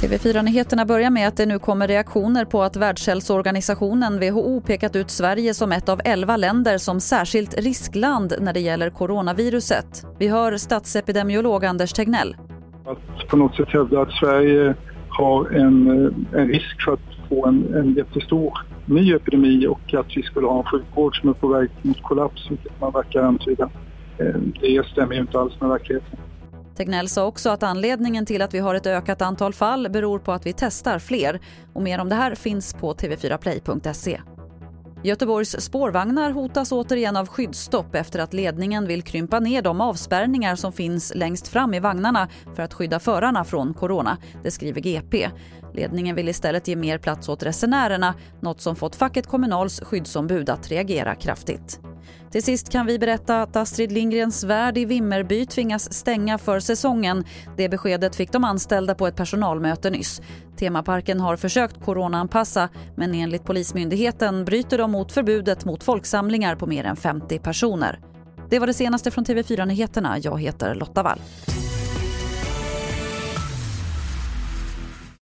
TV4-nyheterna börjar med att det nu kommer reaktioner på att Världshälsoorganisationen WHO pekat ut Sverige som ett av elva länder som särskilt riskland när det gäller coronaviruset. Vi hör statsepidemiolog Anders Tegnell. Att på något sätt hävda att Sverige har en, en risk för att få en, en jättestor ny epidemi och att vi skulle ha en sjukvård som är på väg mot kollaps, vilket man verkar antyda. Eh, det stämmer ju inte alls med verkligheten. Tegnell sa också att anledningen till att vi har ett ökat antal fall beror på att vi testar fler. Och mer om det här finns på tv4play.se. Göteborgs spårvagnar hotas återigen av skyddsstopp efter att ledningen vill krympa ner de avspärrningar som finns längst fram i vagnarna för att skydda förarna från corona. Det skriver GP. Ledningen vill istället ge mer plats åt resenärerna något som fått facket Kommunals skyddsombud att reagera kraftigt. Till sist kan vi berätta att Astrid Lindgrens värld i Vimmerby tvingas stänga för säsongen. Det beskedet fick de anställda på ett personalmöte nyss. Temaparken har försökt coronaanpassa men enligt Polismyndigheten bryter de mot förbudet mot folksamlingar på mer än 50 personer. Det var det senaste från TV4 Nyheterna. Jag heter Lotta Wall.